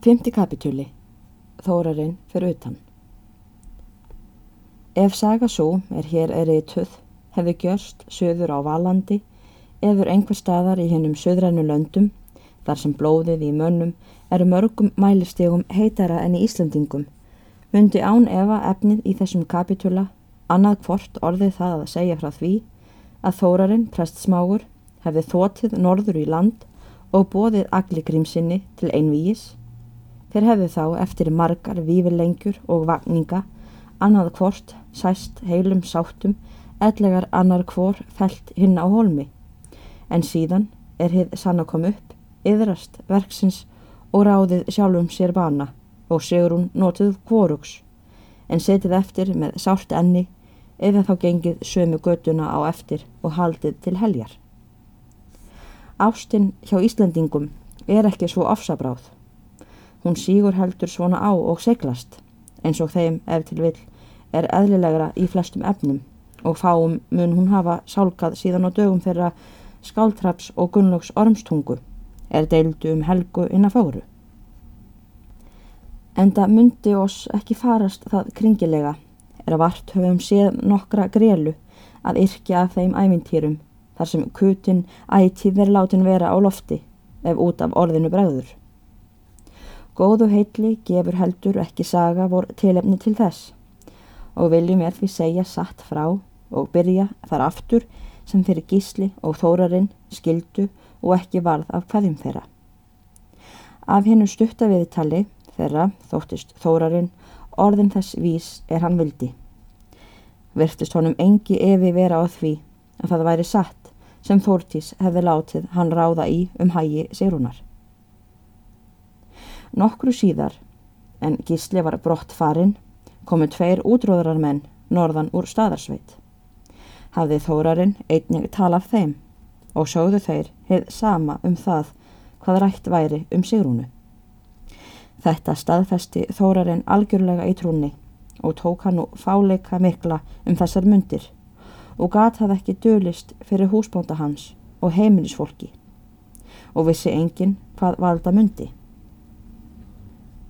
Fymti kapitúli Þórarinn fyrir utan Ef saga svo er hér er reytuð hefði gjörst söður á Valandi eður einhver staðar í hennum söðrænu löndum þar sem blóðið í mönnum eru mörgum mælistegum heitara enn í Íslandingum myndi án efa efnið í þessum kapitúla annað hvort orðið það að segja frá því að Þórarinn prestsmágur hefði þótið norður í land og bóðið agligrímsinni til einvíis. Þeir hefðu þá eftir margar vífilengjur og vagninga annað hvort sæst heilum sáttum ellegar annar hvor felt hinn á holmi. En síðan er hið sann að koma upp, yðrast verksins og ráðið sjálfum sér bana og segur hún notið hvorugs. En setið eftir með sált enni eða þá gengið sömu göduna á eftir og haldið til heljar. Ástinn hjá Íslandingum er ekki svo ofsabráð. Hún sígur heldur svona á og seglast eins og þeim ef til vill er eðlilegra í flestum efnum og fáum mun hún hafa sálkað síðan á dögum þeirra skáltraps og gunnlögs ormstungu er deildu um helgu innan fóru. Enda myndi oss ekki farast það kringilega er að vart höfum séð nokkra grelu að yrkja af þeim ævintýrum þar sem kutin ætið verið látin vera á lofti ef út af orðinu bregður. Góðu heitli gefur heldur ekki saga vor tilefni til þess og viljum við því segja satt frá og byrja þar aftur sem fyrir gísli og þórarinn skildu og ekki varð af hvaðjum þeirra. Af hennu stutta viðtali þeirra þóttist þórarinn orðin þess vís er hann vildi. Virtist honum engi evi vera á því að það væri satt sem Þórtís hefði látið hann ráða í um hægi Sigrúnar. Nokkru síðar, en gísli var brott farinn, komu tveir útróðrar menn norðan úr staðarsveit. Hafði þórarinn einnig talað þeim og sóðu þeir heið sama um það hvað rætt væri um Sigrúnu. Þetta staðfesti þórarinn algjörlega í trúni og tók hann nú fáleika mikla um þessar mundir og gat það ekki dölist fyrir húsbónda hans og heimilisfólki og vissi enginn hvað valda mundi.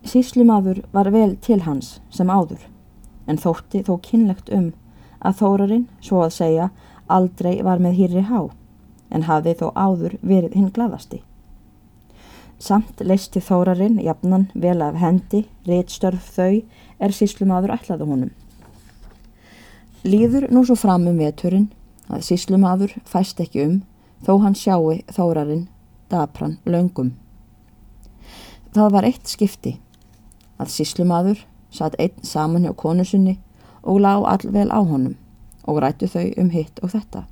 Síslumadur var vel til hans sem áður en þótti þó kynlegt um að þórarinn, svo að segja, aldrei var með hýrri há en hafði þó áður verið hinn gladasti. Samt leisti þórarinn jafnan vel af hendi, réttstörf þau er síslumadur ætlaði honum. Líður nú svo fram um veturinn að síslumadur fæst ekki um þó hann sjáu þórarinn dapran löngum. Það var eitt skipti að síslumadur satt einn saman hjá konusunni og lág allvel á honum og rættu þau um hitt og þetta.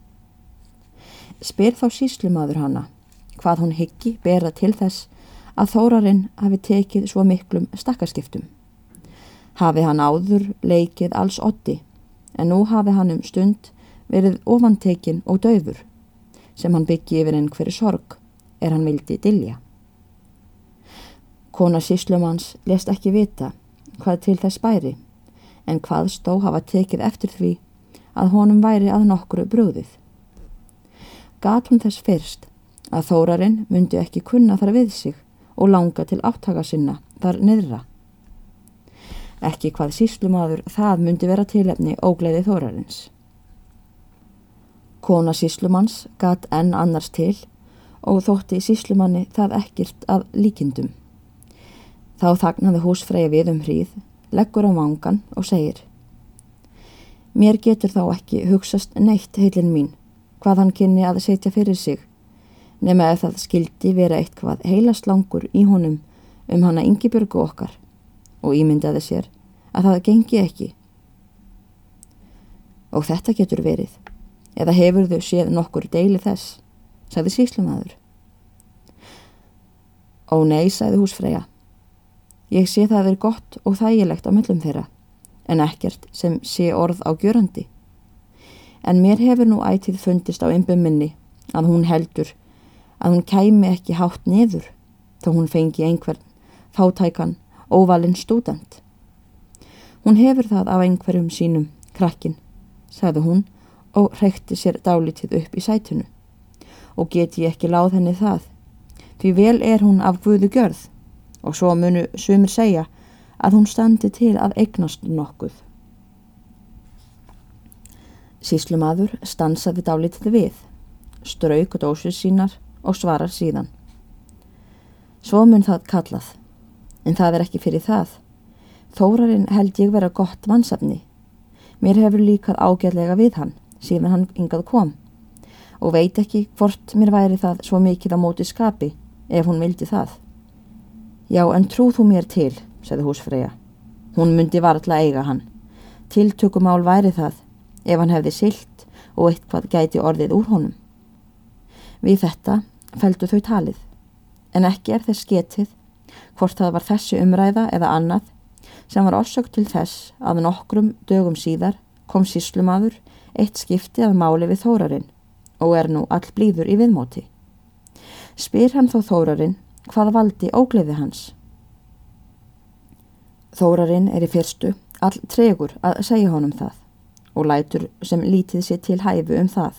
Spyr þá síslumadur hana hvað hún higgi bera til þess að þórarinn hafi tekið svo miklum stakkarskiptum. Hafi hann áður leikið alls otti en nú hafi hann um stund verið ofantekinn og döfur sem hann byggi yfir einhverju sorg er hann vildi dilja. Kona síslumans lest ekki vita hvað til þess bæri en hvað stó hafa tekið eftir því að honum væri að nokkru brúðið. Gat hún þess fyrst að þórarinn myndi ekki kunna þar við sig og langa til áttaka sinna þar niðra. Ekki hvað síslumadur það myndi vera tilefni ógleiði þórarins. Kona síslumanns gatt enn annars til og þótti síslumanni það ekkert af líkindum. Þá þagnaði húsfreyja við um hríð, leggur á vangan og segir Mér getur þá ekki hugsast neitt heilin mín hvað hann kynni að setja fyrir sig nema ef það skildi vera eitthvað heilaslangur í honum um hana yngibjörgu okkar og ímyndaði sér að það gengi ekki. Og þetta getur verið, eða hefur þau séð nokkur deili þess, sagði síslumadur. Ó nei, sagði húsfreyja, ég sé það er gott og þægilegt á mellum þeirra, en ekkert sem sé orð á gjörandi. En mér hefur nú ætið fundist á ymbum minni að hún heldur að hún kæmi ekki hátt niður þá hún fengi einhvern fátækan óvalinn stúdent. Hún hefur það af einhverjum sínum krakkin, sagði hún og rekti sér dálitið upp í sætunu og geti ekki láð henni það því vel er hún af guðu gjörð og svo munu sumir segja að hún standi til að eignast nokkuð. Síslumadur stansaði dálítið við, strauk dósir sínar og svarar síðan. Svo mun það kallað, en það er ekki fyrir það. Þórarinn held ég vera gott vansafni. Mér hefur líkað ágætlega við hann, síðan hann yngað kom, og veit ekki hvort mér væri það svo mikið á móti skapi, ef hún vildi það. Já, en trúð þú mér til, segði húsfreyja. Hún myndi varðla eiga hann. Tiltökumál væri það, ef hann hefði silt og eitthvað gæti orðið úr honum. Við þetta feldu þau talið, en ekki er þess getið hvort það var þessi umræða eða annað sem var orsök til þess að nokkrum dögum síðar kom síslumadur eitt skipti að máli við þórarinn og er nú all blíður í viðmóti. Spyr hann þó þórarinn hvað valdi ógleði hans. Þórarinn er í fyrstu all tregur að segja honum það og lætur sem lítið sér til hæfu um það.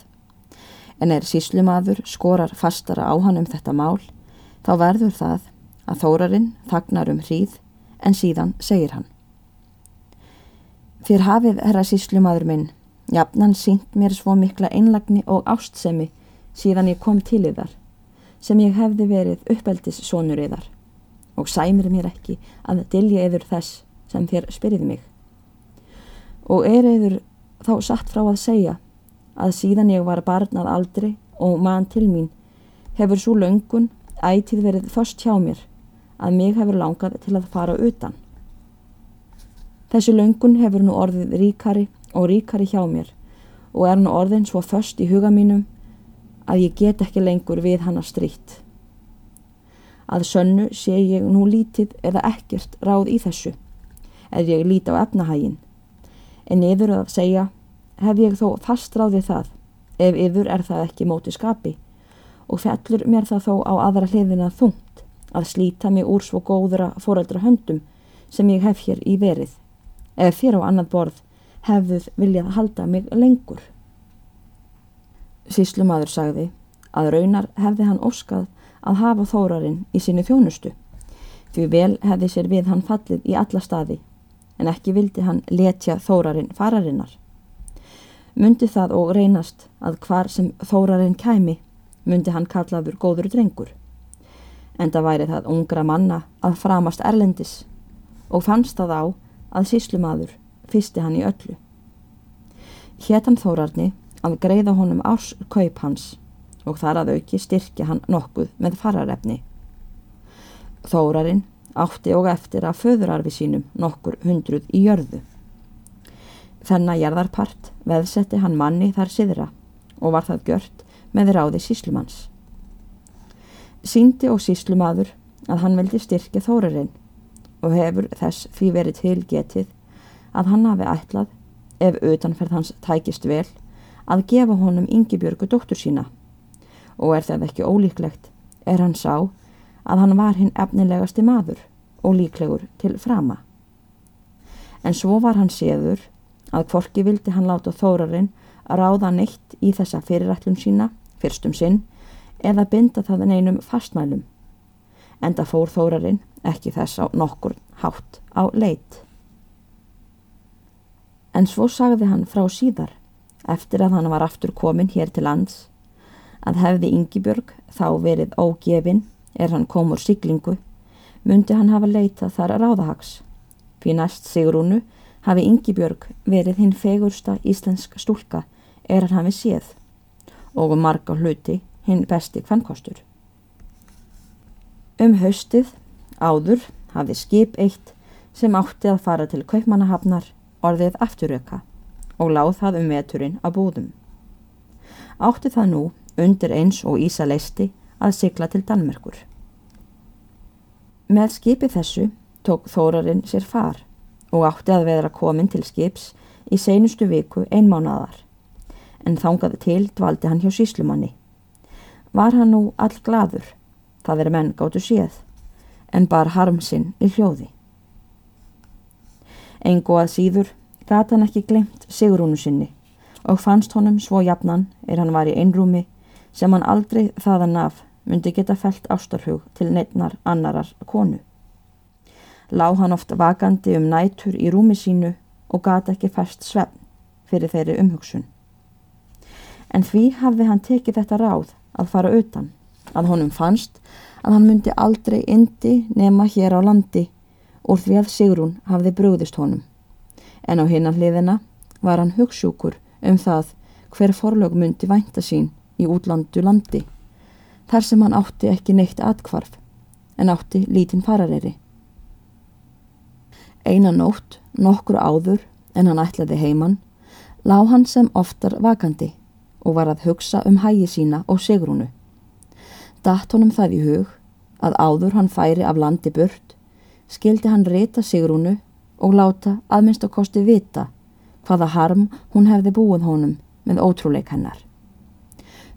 En er síslumadur skorar fastara á hann um þetta mál, þá verður það að þórarinn þagnar um hríð en síðan segir hann. Þér hafið, herra síslumadur minn, jafnan sínt mér svo mikla einlagni og ástsemi síðan ég kom til yðar, sem ég hefði verið uppeldis sonur yðar og sæmir mér ekki að dilja yður þess sem þér spyrið mig. Og er yður þá satt frá að segja að síðan ég var barnað aldri og mann til mín hefur svo löngun ætið verið þost hjá mér að mig hefur langað til að fara utan. Þessi löngun hefur nú orðið ríkari og ríkari hjá mér og er nú orðin svo först í huga mínum að ég get ekki lengur við hana stríkt. Að sönnu sé ég nú lítið eða ekkert ráð í þessu, eða ég líti á efnahægin, en yfir að segja hef ég þó fast ráðið það, ef yfir er það ekki móti skapi, og fellur mér það þó á aðra hliðina þungt að slíta mig úr svo góðra fóraldra höndum sem ég hef hér í verið eða fyrir á annað borð hefðuð viljað halda mig lengur. Síslumadur sagði að raunar hefði hann óskað að hafa þórarinn í sinni þjónustu því vel hefði sér við hann fallið í alla staði en ekki vildi hann letja þórarinn fararinnar. Mundi það og reynast að hvar sem þórarinn kæmi mundi hann kallaður góður drengur en það væri það ungra manna að framast erlendis og fannst það á að síslumadur fyrsti hann í öllu. Héttan Þórarni að greiða honum árs kaup hans og þar að auki styrkja hann nokkuð með fararefni. Þórarinn átti og eftir að föðurarfi sínum nokkur hundruð í jörðu. Þennan jærðarpart veðsetti hann manni þar siðra og var það gjört með ráði síslumanns. Síndi og síslumadur að hann vildi styrkja þórarinn og hefur þess því verið tilgetið að hann hafi ætlað, ef utanferð hans tækist vel, að gefa honum yngibjörgu dóttur sína og er það ekki ólíklegt er hann sá að hann var hinn efnilegasti maður og líklegur til frama. En svo var hann séður að kvorki vildi hann láta þórarinn að ráða neitt í þessa fyrirætlun sína, fyrstum sinn, eða binda það neinum fastmælum. Enda fór þórarinn ekki þess á nokkur hátt á leit. En svo sagði hann frá síðar, eftir að hann var aftur komin hér til lands, að hefði Yngibjörg þá verið ógefin er hann komur siglingu, myndi hann hafa leitað þar ráðahags. Fyrir næst Sigrúnu hafi Yngibjörg verið hinn fegursta íslensk stúlka er hann hafi séð og um marga hluti hinn besti kvannkostur. Um haustið áður hafði skip eitt sem átti að fara til kaupmannahafnar orðið afturöka og láð það um veturinn að búðum. Átti það nú undir eins og Ísa leisti að sigla til Danmerkur. Með skipi þessu tók Þórarinn sér far og átti að vera komin til skips í seinustu viku einmánadar en þángaði til dvaldi hann hjá síslumanni var hann nú all gladur, það er menn gáttu séð, en bar harmsinn í hljóði. Engu að síður gata hann ekki glemt Sigrúnu sinni og fannst honum svo jafnan er hann var í einrúmi sem hann aldrei þaðan af myndi geta felt ástarhug til neittnar annarar konu. Lá hann oft vakandi um nætur í rúmi sínu og gata ekki fast svefn fyrir þeirri umhugsun. En því hafði hann tekið þetta ráð að fara utan, að honum fannst að hann myndi aldrei indi nema hér á landi úr því að Sigrún hafði brúðist honum. En á hinnan hliðina var hann hugssjúkur um það hver forlög myndi vænta sín í útlandu landi, þar sem hann átti ekki neitt atkvarf, en átti lítinn farareyri. Einan nótt, nokkur áður en hann ætlaði heiman, lá hann sem oftar vakandi og var að hugsa um hægi sína og sigrúnu. Datt honum það í hug að áður hann færi af landi burt, skildi hann rita sigrúnu og láta að minnst að kosti vita hvaða harm hún hefði búið honum með ótrúleik hennar.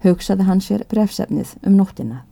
Hugsaði hann sér brefsefnið um nóttina.